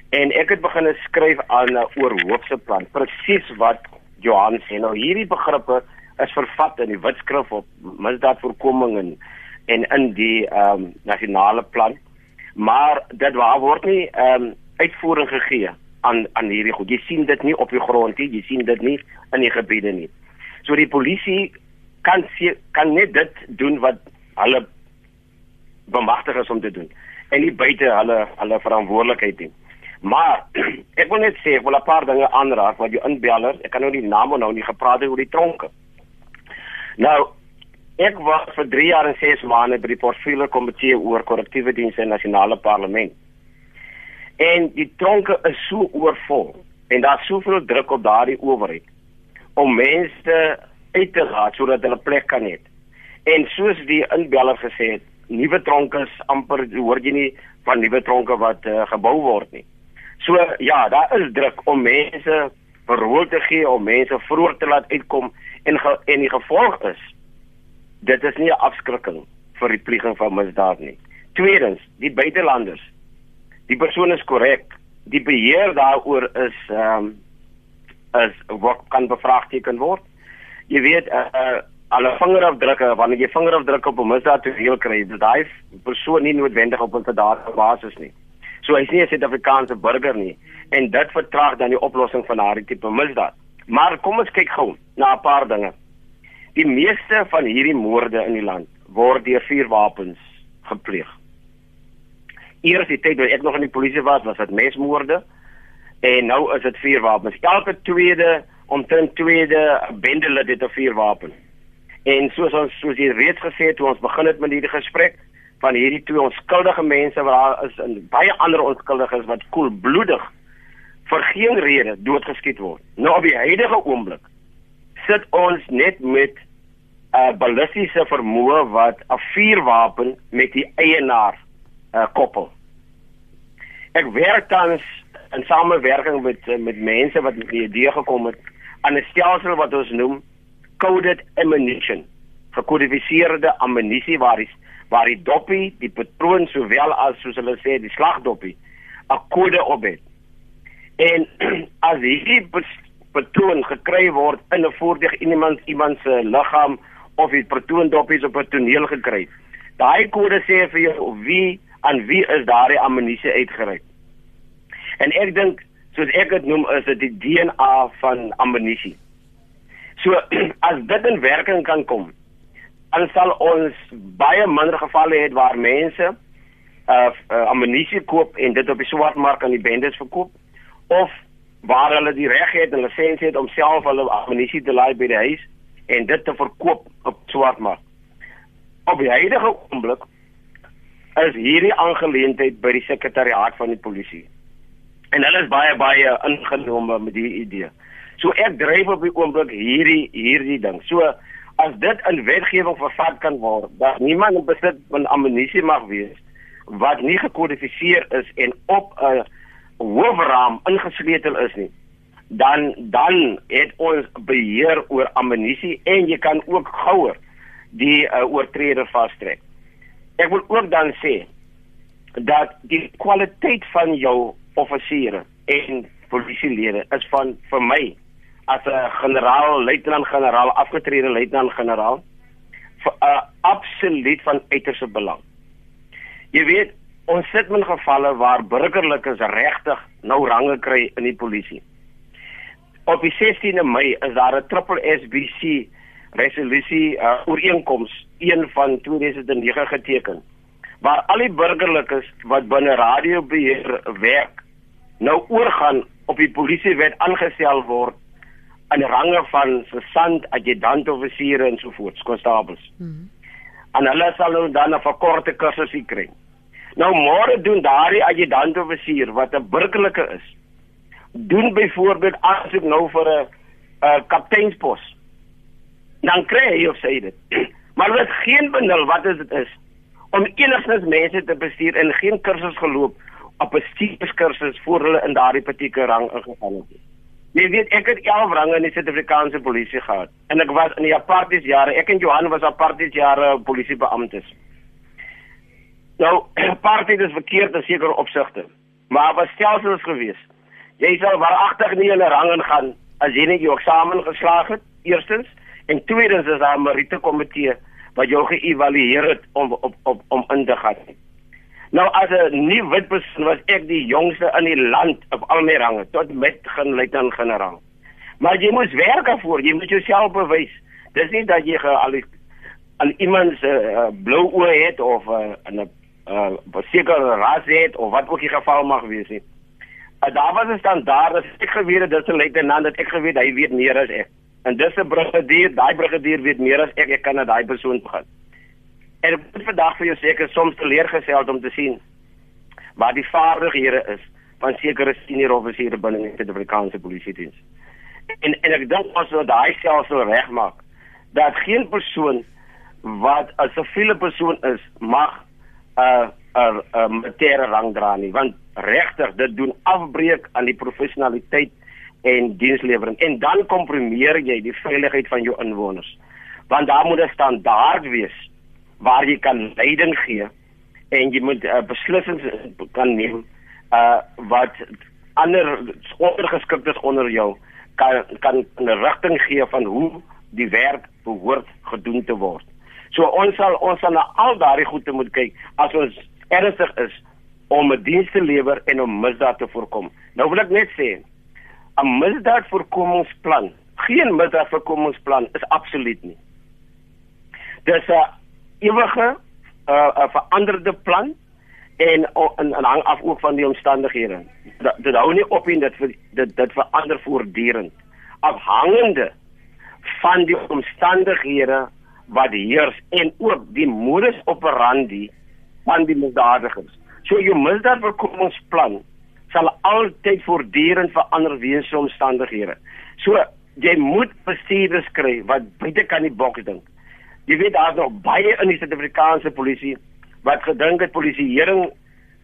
En ek het begin skryf aan 'n oorhoofse plan presies wat Johan sê nou hierdie begrippe is vervat in die wetskrif op misdaadvoorkoming en en in die ehm um, nasionale plan. Maar dit waar word nie ehm um, uitvoering gegee aan aan hierdie goed. Jy sien dit nie op die grond nie, jy sien dit nie in die gebiede nie. So die polisie kan sê kan net dit doen wat hulle bemagtig is om te doen en nie buite hulle hulle verantwoordelikheid nie. Maar ek wil net sê, ek wil 'n paar dinge aanraak wat jy inbeller. Ek kan nou die name nou nie gepraat het oor die tronke. Nou, ek was vir 3 jaar en 6 maande by die portefeulje komitee oor korrektiewe dienste in nasionale parlement. En die tronke is so oorvol en daar's soveel druk op daardie owerheid om mense uit te laat sodat hulle plek kan hê. En soos die inbeller gesê het, nuwe tronke is amper hoor jy nie van nuwe tronke wat uh, gebou word nie. So ja, daar is druk om mense verhoor te gee om mense vroeg te laat uitkom en ge, en die gevolg is dit is nie 'n afskrikking vir die pleeging van misdaad nie. Tweedens, die buitelanders. Die persoon is korrek. Die beheer daaroor is ehm um, is wat kan bevraagteken word. Jy weet uh, uh alle vingerafdrukke wanneer jy vingerafdrukke op 'n misdaad te veel kry, dis daai persoon nie noodwendig op 'n database nie. So hy's nie 'n Suid-Afrikaanse burger nie en dit vertraag dan die oplossing van daardie tipe misdaad. Maar kom ons kyk gou na 'n paar dinge. Die meeste van hierdie moorde in die land word deur vuurwapens gepleeg. Eers die tyd toe ek nog in die polisie was, was dit mesmoorde en nou is dit vuurwapens. Elke tweede omtrent tweede bendelid het 'n vuurwapen. En soos ons soos jy reeds gesê het toe ons begin het met hierdie gesprek van hierdie twee onskuldige mense wat daar is en baie ander onskuldiges wat koelbloedig vir geen rede doodgeskiet word. Nou op die huidige oomblik sit ons net met 'n uh, ballistiese vermoë wat 'n vuurwapen met die eienaar uh, koppel. Ek werk tans in samewerking met met mense wat met die idee gekom het aan 'n stelsel wat ons noem coded ammunition gekodifiseerde ammunisie waar is waar die doppie die patroon sowel as soos hulle sê die slagdoppie 'n kode op het. En as hierdie patroon gekry word in 'n voertuig iemand iemand se liggaam of die patroondoppies op 'n toneel gekry. Daai kode sê vir jou wie aan wie is daardie ammunisie uitgereik en ek dink soos ek dit noem is dit die DNA van ammunisie. So as dit in werking kan kom, dan sal ons baie minder gevalle hê waar mense uh, uh ammunisie koop en dit op die swartmark aan die bendes verkoop of waar hulle die reg het en lisensie het om self hulle ammunisie te laai by die huis en dit te verkoop op swartmark. Op die huidige oomblik is hierdie aangeleentheid by die sekretariaat van die polisie. En hulle is baie baie ingenome met die idee. So ek dryf op die oomblik hierdie hierdie ding. So as dit in wetgewing vervat kan word, dat niemand in besit van ammunisie mag wees wat nie gekodifiseer is en op 'n hoofraam ingesleutel is nie, dan dan het ons beheer oor ammunisie en jy kan ook gouer die uh, oortreder vastrek. Ek wil ook dan sê dat die kwaliteit van jou offisiere en polisielede is van vir my as 'n generaal, luitenant-generaal, afgetrede luitenant-generaal vir 'n uh, absoluut van uiterste belang. Jy weet, ons sit in gevalle waar burgerlikes regtig nou range kry in die polisie. Op die 16de Mei is daar 'n triple SBC resolusie uh, ooreenkoms een van 2009 geteken waar al die burgerlikes wat binne radiobeheer werk nou oorgaan op die polisiewet aangestel word in range van sergeant, adjutant offisiere en so voort, konstabels. Mm -hmm. En hulle sal nou dan 'n verkorte kursus kry. Nou môre doen daardie adjutant offisier wat 'n burgerlike is, doen byvoorbeeld aansoek nou vir 'n 'n kapteinspos. Dan kry hy of sê dit. maar dit is geen benul wat dit is om enigstens mense te bestuur en geen kursus geloop op 'n bestuurskursus voor hulle in daardie partieke rang ingeval het. Jy weet ek het 11 range in die Suid-Afrikaanse polisie gehad en ek was in die apartheid jare. Ek en Johan was apartheid jare polisiebeamptes. Nou, apartheid is verkeerd in sekere opsigte, maar was stelsels gewees. Jy sal waaragtig nie in 'n rang ingaan as jy nie jou eksamen geslaag het, eerstens, en tweedens is daar 'n meriete komitee wat jou geëvalueer het om op, op om in te gaan. Nou as 'n nuwe wit persoon was ek die jongste in die land op al my range tot met gen luitenant generaal. Maar jy moet werk daarvoor, jy moet jouself bewys. Dis nie dat jy al aan iemand se uh, blou oë het of uh, 'n 'n uh, sekere ras het of wat ook die geval mag wees nie. Uh, daar was 'n standaard as ek geweet het dis 'n luitenant dat ek geweet hy weet meer as ek. En dis 'n brigadier, daai brigadier weet meer as ek, ek kan na daai persoon begin. En ek moet vandag vir jou sê ek is soms teleurgesteld om te sien waar die vaardighede is van sekere senior offisiere binne die Suid-Afrikaanse polisie diens. En en ek dink ons moet daai stelsel regmaak dat geen persoon wat 'n siviele persoon is mag 'n 'n 'n militêre rang dra nie, want regtig dit doen afbreek aan die professionaliteit en dienslewering en dan komprimeer jy die veiligheid van jou inwoners. Want daar moet 'n standaard wees waar jy kan leiding gee en jy moet uh, beslissings kan neem uh wat ander ondergeskiktes onder jou kan kan 'n rigting gee van hoe die werk behoort gedoen te word. So ons sal ons sal na al daardie goede moet kyk as ons ernstig is om 'n diens te lewer en om misdaad te voorkom. Nou wil ek net sê 'n misdaadvoorkomingsplan, geen misdaadvoorkomingsplan is absoluut nie. Dis 'n ewige 'n uh, veranderde plan en en, en hang af ook van die omstandighede. Dit hou nie op en dit dit dit verander voortdurend afhangende van die omstandighede wat heers en ook die modus operandi van die misdadigers. So jou misdaadvoorkomingsplan sal altyd voortdurend verander weens omstandighede. So jy moet bestuurders kry wat buite kan die boks dink. Jy weet daar's nog baie in die Suid-Afrikaanse polisie wat gedink het polisieering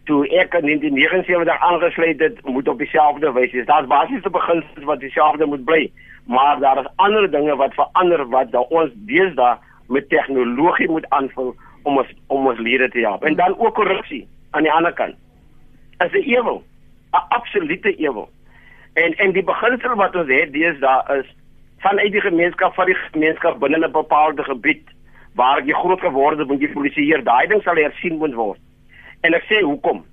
toe ek in 1979 aangesluit het moet op dieselfde wyse. Daar's basiese beginsels wat dieselfde moet bly, maar daar is ander dinge wat verander wat ons deesdae met tegnologie moet aanvul om ons om ons lede te help. En dan ook korrupsie aan die ander kant. Is 'n ewel, 'n absolute ewel. En en die beginsel wat ons het deesdae is vanuit die gemeenskap van die gemeenskap binne 'n bepaalde gebied waar jy groot geword het, moet jy polisieer. Daai ding sal hersien moet word. En ek sê hoekom?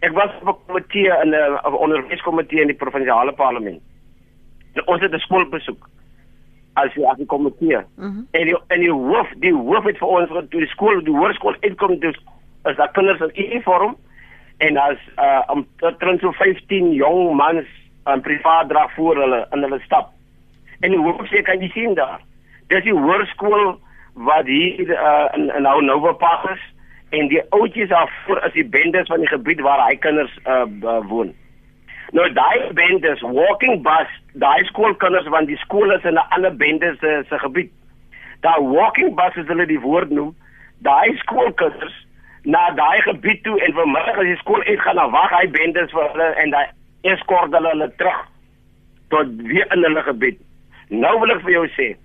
Ek was op 'n komitee in 'n onderwyskomitee in die provinsiale parlement. Nou, ons het 'n skool besoek as jy as die komitee. Mm -hmm. En die en die hoof, die hoof het vir ons toe die skool, die hoërskool uitkom dus as daar kinders in uniform en as uh om omtrent so 15 jong mans aan privaat drag voor hulle in hulle stap. En die hoof sê kan jy sien daar. Dis die hoërskool wat hier uh, in in nou Nova Park is en die ouetjies daar voor is die bendes van die gebied waar hy kinders uh, uh, woon. Nou daai bendes walking bus, daai skoolkinders want die skool is in 'n ander bendes se se gebied. Daai walking bus is hulle die woord noem. Daai skoolkinders na daai gebied toe en vanmiddag as die skool uitgaan dan wag hy bendes vir hulle en daai eskort hulle hulle terug tot weer in hulle gebied. Nou wil ek vir jou sê,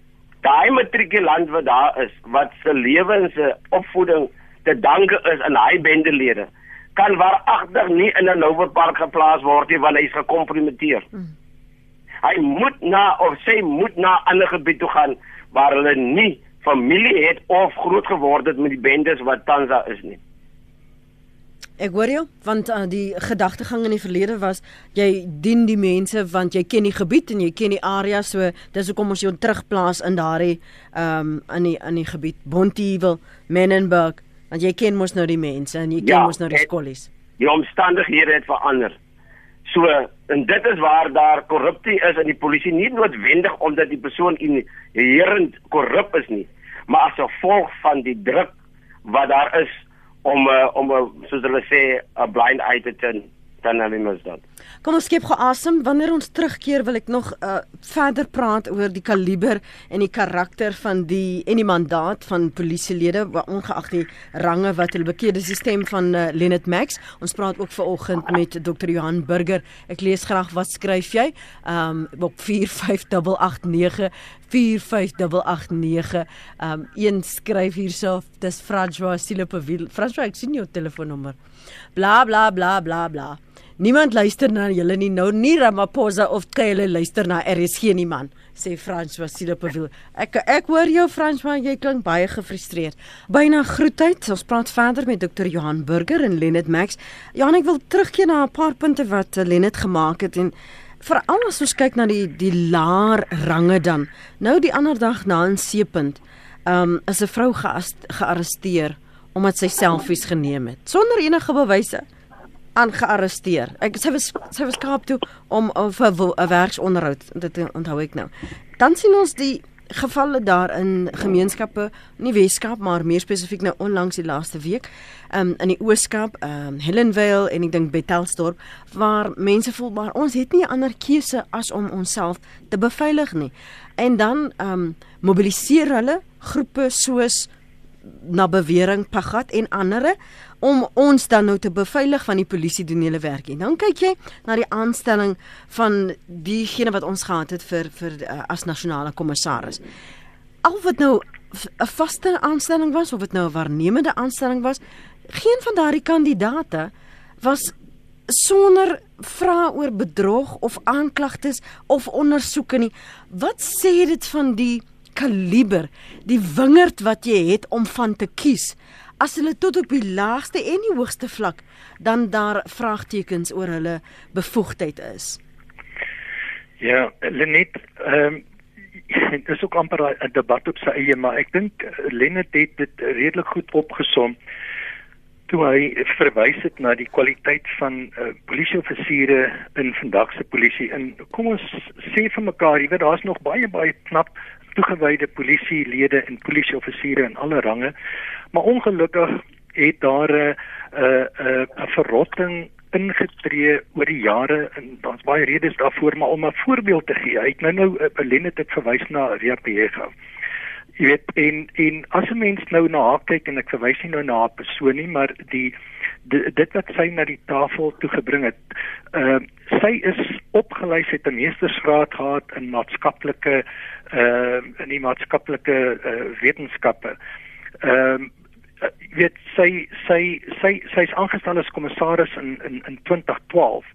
daai matrikulant wat daar is wat se lewens se opvoeding te danke is aan hy bendelede kan waaragtig nie in 'n Louwerpark geplaas word nie want hy is gekompromiteer. Hmm. Hy moet na of sy moet na 'n ander gebied toe gaan waar hulle nie familie het of groot geword het met die bendes wat tans daar is nie. Ek hoor jou, want uh, die gedagtegang in die verlede was jy dien die mense want jy ken die gebied en jy ken die area, so dis hoekom ons jou terugplaas in daardie ehm um, in die in die gebied Bonteheuwel, Menenberg, want jy ken mos nou die mense en jy ken ja, mos nou die skollies. Die omstandighede het verander. So en dit is waar daar korrupsie is in die polisie nie noodwendig omdat die persoon inherent korrup is nie, maar as gevolg van die druk wat daar is om uh, om uh, soos hulle sê 'n blind eye te turn dan hulle mos dan. Kom ons skep geasem wanneer ons terugkeer wil ek nog uh, verder praat oor die kaliber en die karakter van die en die mandaat van polisielede ongeag die range wat hulle bekeer. Dis die stem van uh, Lenet Max. Ons praat ook vanoggend met Dr Johan Burger. Ek lees graag wat skryf jy? Um, op 45889 45889 um, een skryf hierso dis Francois Silopeville Francois ek sien jou telefoonnommer. Bla bla bla bla bla Niemand luister na julle nie nou nie Ramaphosa of Kyle luister na RSG nie man sê Frans Vasile Pavel. Ek ek hoor jou Frans maar jy klink baie gefrustreerd. Byna groetheid. Ons praat verder met Dr. Johan Burger en Lenet Max. Johan ek wil terugkeer na 'n paar punte wat eh, Lenet gemaak het en veral as ons kyk na die die laer range dan. Nou die ander dag na 'n seepunt. Um is 'n vrou gearresteer omdat sy selfies geneem het sonder enige bewyse aangearresteer. Ek sy was sy was Kaap toe om vir 'n werksonderhoud dit onthou ek nou. Dan sien ons die gevalle daar in gemeenskappe in die Weskaap maar meer spesifiek nou onlangs die laaste week um, in die Ooskaap, um, Helenvale en ek dink Betelsdorp waar mense voel maar ons het nie 'n ander keuse as om onsself te beveilig nie. En dan um, mobiliseer hulle groepe soos na bewering Pagat en ander om ons dan nou te beveilig van die polisie doen hulle werk. En dan kyk jy na die aanstelling van diegene wat ons gehad het vir vir uh, as nasionale kommissaris. Al wat nou 'n vaste aanstelling was of dit nou 'n waarnemende aanstelling was, geen van daardie kandidate was sonder vra oor bedrog of aanklagtes of ondersoeke nie. Wat sê dit van die kaliber, die wingerd wat jy het om van te kies? As hulle tot op die laagste en die hoogste vlak dan daar vraagtekens oor hulle bevoegdheid is. Ja, Lenet, ehm um, dit is ook amper 'n debat op sy eie, maar ek dink Lenet het dit redelik goed opgesom toe hy verwys het na die kwaliteit van uh, polisieoffisiere in vandag se polisie. En kom ons sê vir mekaar, jy weet daar's nog baie baie knap toegewyde polisielede en polisieoffisiere in alle range. Maar ongelukkig het daar 'n uh, 'n uh, 'n uh, verrotting ingetree oor die jare en daar's baie redes daarvoor, maar om 'n voorbeeld te gee, ek nou nou 'n uh, Lenet het verwys na Ria Pega jy weet en en as 'n mens nou na haar kyk en ek verwys nie nou na haar persoon nie maar die, dit wat sy na die tafel toe gebring het uh sy is opgelei het 'n meestersgraad gehad in maatskaplike uh in die maatskaplike uh, wetenskappe. Ehm uh, weet sy sy sy sy's aangestel as kommissaris in in in 2012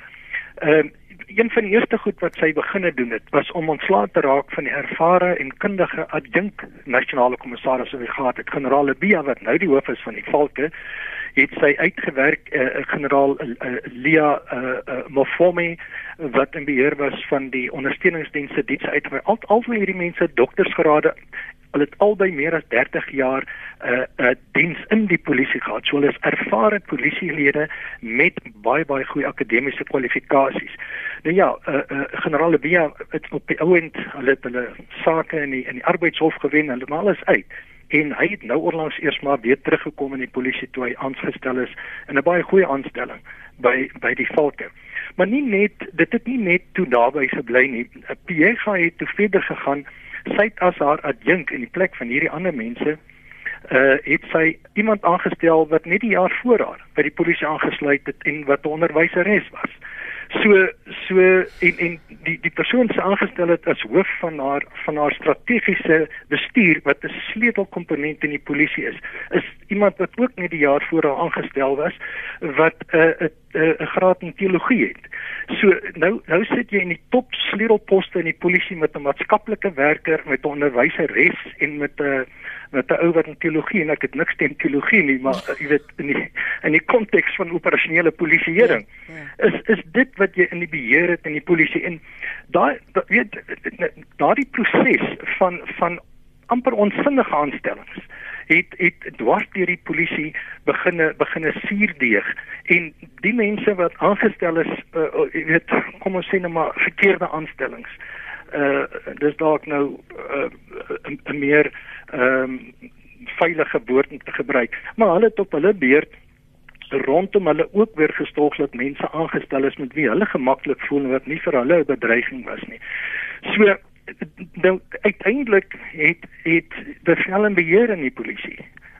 ehm uh, een van die eerste goed wat sy begine doen het was om ontslae te raak van die ervare en kundige adjunk nasionale kommissaris wat gehad het generaal Bia wat nou die hoof is van die Valke het sy uitgewerk uh, generaal uh, Lia uh, uh, Mofome wat in beheer was van die ondersteuningsdienste diens uitgewerk al al van hierdie mense doktorsgrade hulle het albei meer as 30 jaar 'n uh, 'n uh, diens in die polisie gehad. So hulle is ervare polisielede met baie baie goeie akademiese kwalifikasies. Nou ja, uh, uh, generaal Lebia het op die ouend hulle het hulle sake in die in die arbeidshof gewen en hulle alles uit en hy het nou onlangs eers maar weer teruggekom in die polisie toe hy aangestel is in 'n baie goeie aanstelling by by die Valke. Maar nie net dit het nie net toe daarby gebly nie. Piega het toe verder gegaan sy het as haar adjunk in die plek van hierdie ander mense uh het sy iemand aangestel wat net die jaar voor haar by die polisie aangesluit het en wat 'n onderwyseres was. So so en en die die persoon se aangestel het as hoof van haar van haar strategiese bestuur wat 'n sleutelkomponent in die polisie is. Is iemand wat ook net die jaar voor haar aangestel was wat 'n uh, 'n uh, 'n graad in teologie het. So nou nou sit jy in die top sleutelposte in die polisie met 'n maatskaplike werker, met 'n onderwyseres en met 'n uh, met 'n ou wat in teologie en ek het niks teen teologie nie, maar uh, jy weet in die in die konteks van operasionele polisieering ja, ja. is is dit wat jy in die beheer het in die polisie en daai da, weet daardie proses van van amper onsinnige aanstellings het het dwars deur die polisie beginne beginne suurdeeg en die mense wat aangestel is uh, weet kom ons sê net maar verkeerde aanstellings uh dis dalk nou 'n uh, meer ehm um, veilige woord om te gebruik. Maar hulle het op hulle beurt rondom hulle ook weer gestolglik mense aangestel is met wie hulle gemaklik voel wat nie vir hulle 'n bedreiging was nie. So nou uiteindelik het het bevel en beheer in die polisie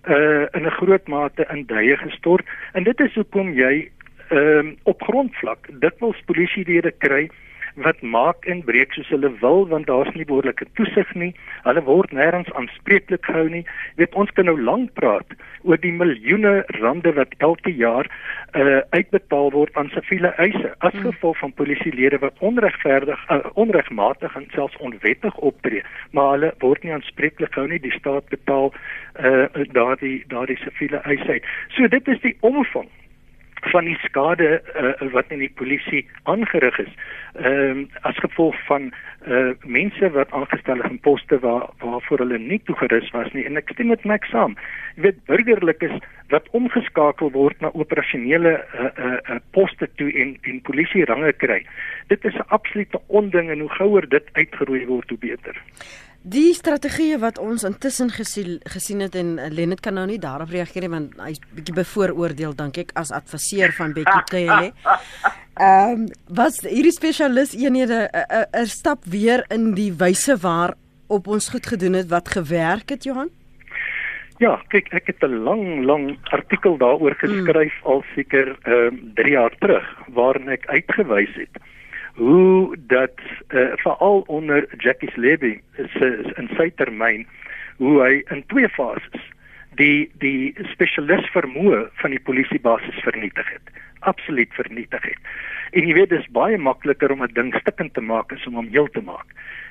uh in 'n groot mate in duie gestort en dit is hoekom jy ehm um, op grondvlak dikwels polisielede kry wat maak en breek soos hulle wil want daar's nie behoorlike toesig nie. Hulle word nêrens aanspreeklik gehou nie. Jy weet ons kan nou lank praat oor die miljoene rande wat elke jaar uh, uitbetaal word aan siviele eise as hmm. gevolg van polisielede wat onregverdig uh, onregmatig en selfs onwettig optree, maar hulle word nie aanspreeklik gehou nie. Die staat betaal uh, daardie daardie siviele eise. So dit is die omvang van die skade uh, wat in die polisie aangerig is. Ehm uh, as gevolg van uh, mense wat aangestel is in poste waar waarvoor hulle nie toegerus was nie. En ek stem met my saam. Jy weet burgerlikes wat omgeskakel word na operasionele uh, uh, uh, poste toe en en polisie range kry. Dit is 'n absolute onding en hoe gouer dit uitgeroei word hoe beter Die strategieë wat ons intussen gesien gesien het en eh, Lennet kan nou nie daarop reageer nie want hy's bietjie bevooroordeel dink ek as adviseur van Bekkie Cele. Ehm um, was hierdie spesialis eenhede 'n uh, uh, uh, stap weer in die wyse waar op ons goed gedoen het wat gewerk het Johan? Ja, kyk, ek het 'n lang lang artikel daaroor geskryf mm. al seker ehm um, 3 jaar terug waarin ek uitgewys het hoe dat uh, veral onder Jackie Levy se in sy termyn hoe hy in twee fases die die spesialis vermoë van die polisiebasis vernietig het absoluut vernietig het. En jy weet dis baie makliker om 'n ding stikkend te maak as om hom heel te maak.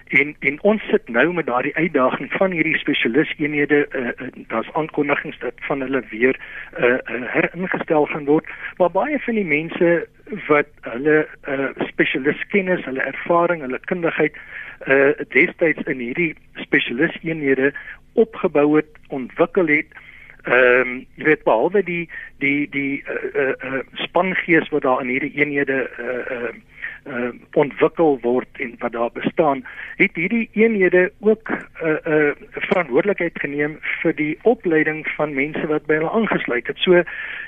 En en ons sit nou met daardie uitdaging van hierdie spesialiseenhede uh, daar's aankondigings dat van hulle weer uh, uh, heringestel gaan word, maar baie van die mense wat hulle uh, spesialiskennis, hulle ervaring, hulle kundigheid uh, destyds in hierdie spesialiseenhede opgebou het, ontwikkel het, ehm um, jy weet behalwe die die die uh, uh, uh, spangees wat daar in hierdie eenhede uh, uh, uh, ontwikkel word en wat daar bestaan, het hierdie eenhede ook 'n uh, uh, verantwoordelikheid geneem vir die opleiding van mense wat by hulle aangesluit het. So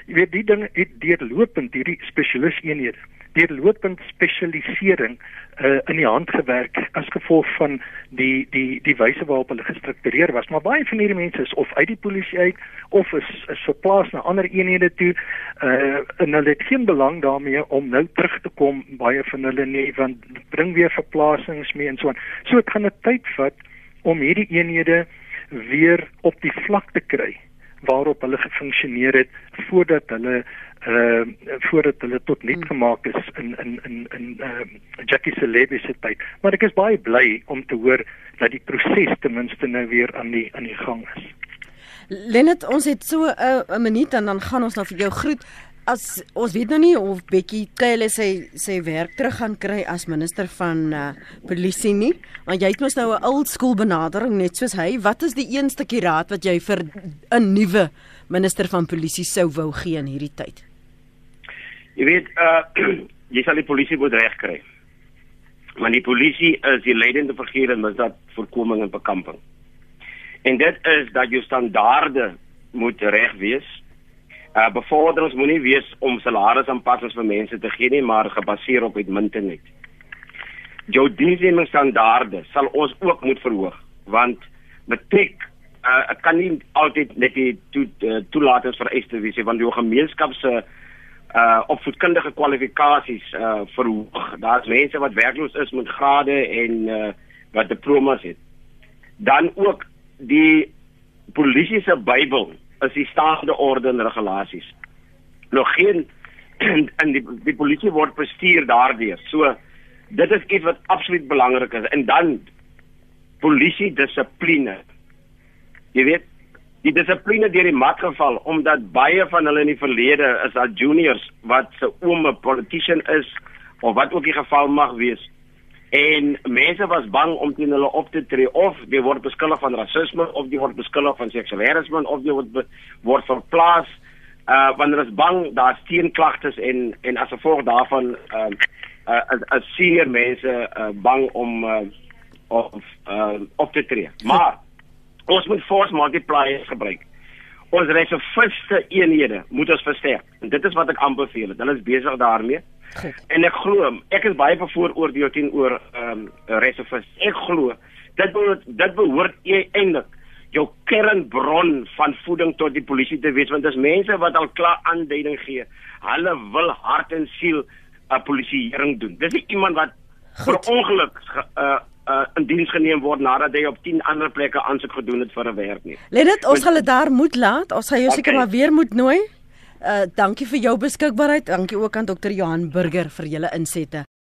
jy weet die ding het deurlopend hierdie spesialis eenhede deurlopend spesialisering uh, in die hand gewerk as gevolg van die die die wyse waarop hulle gestruktureer was maar baie van hierdie mense is of uit die polisie uit of is is verplaas na ander eenhede toe uh, en hulle het geen belang daarmee om nou terug te kom baie van hulle nie want bring weer verplasings mee en so aan so dit gaan 'n tyd vat om hierdie eenhede weer op die vlak te kry waarop hulle gefunksioneer het voordat hulle uh voordat hulle tot nut hmm. gemaak is in in in in uh Jackie se lewe se tyd. Maar ek is baie bly om te hoor dat die proses ten minste nou weer aan die aan die gang is. Lenet, ons het so 'n uh, minuut en dan gaan ons nou vir jou groet. As ons weet nou nie of Bekkie Cele sy sy werk terug gaan kry as minister van uh, polisie nie, want jy het mos nou 'n old school benadering net soos hy. Wat is die een stukkie raad wat jy vir 'n nuwe minister van polisie sou wou gee in hierdie tyd? Jy weet, uh jy sal die polisie moet regkry. Maar die polisie is die leidende figuur in misdaad voorkoming en bekamping. En dit is dat jou standaarde moet reg wees. Uh bevorderings moenie wees om salarisaanpassings vir mense te gee nie, maar gebaseer op uitmuntendheid. Jou diensnemingstandaarde sal ons ook moet verhoog, want matriek uh kan nie altyd net die to, uh, toelatings vereis wees want jou gemeenskap se uh opvoedkundige kwalifikasies uh verhoog. Daar's mense wat werkloos is met grade en uh wat diplomas het. Dan ook die polisie se Bybel is die staande orde en regulasies. Nog geen in die die polisie word bestuur daardeur. So dit is iets wat absoluut belangrik is en dan polisie dissipline. Jy weet die dissipline deur die mat geval omdat baie van hulle in die verlede is al juniors wat se oom 'n politician is of wat ook die geval mag wees. En mense was bang om teen hulle op te tree of die word beskuldig van rasisme of die word beskuldig van seksualisme of die word word verplaas uh wanneer hulle is bang daar's teenklagtes en en as gevolg daarvan uh uh as, as senior mense uh, bang om uh, of uh op te tree. Maar Ons moet force multipliers gebruik. Ons reserviste eenhede moet ons versterk. En dit is wat ek aanbeveel. Hulle is besig daarmee. Goed. En ek glo, ek is baie bevooroordeel teenoor ehm um, reserviste. Ek glo dit behoort dit behoort eintlik jou kernbron van voeding tot die polisie te wees want dit is mense wat al klaar aanduiding gee. Hulle wil hart en siel 'n polisieering doen. Dis nie iemand wat Goed. vir ongeluk uh uh, in diens geneem word nadat hy op 10 ander plekke aansoek gedoen het vir 'n werk nie. Let dit ons gaan dit daar moet laat. Ons gaan jou seker okay. maar weer moet nooi. Uh dankie vir jou beskikbaarheid. Dankie ook aan dokter Johan Burger vir julle insette.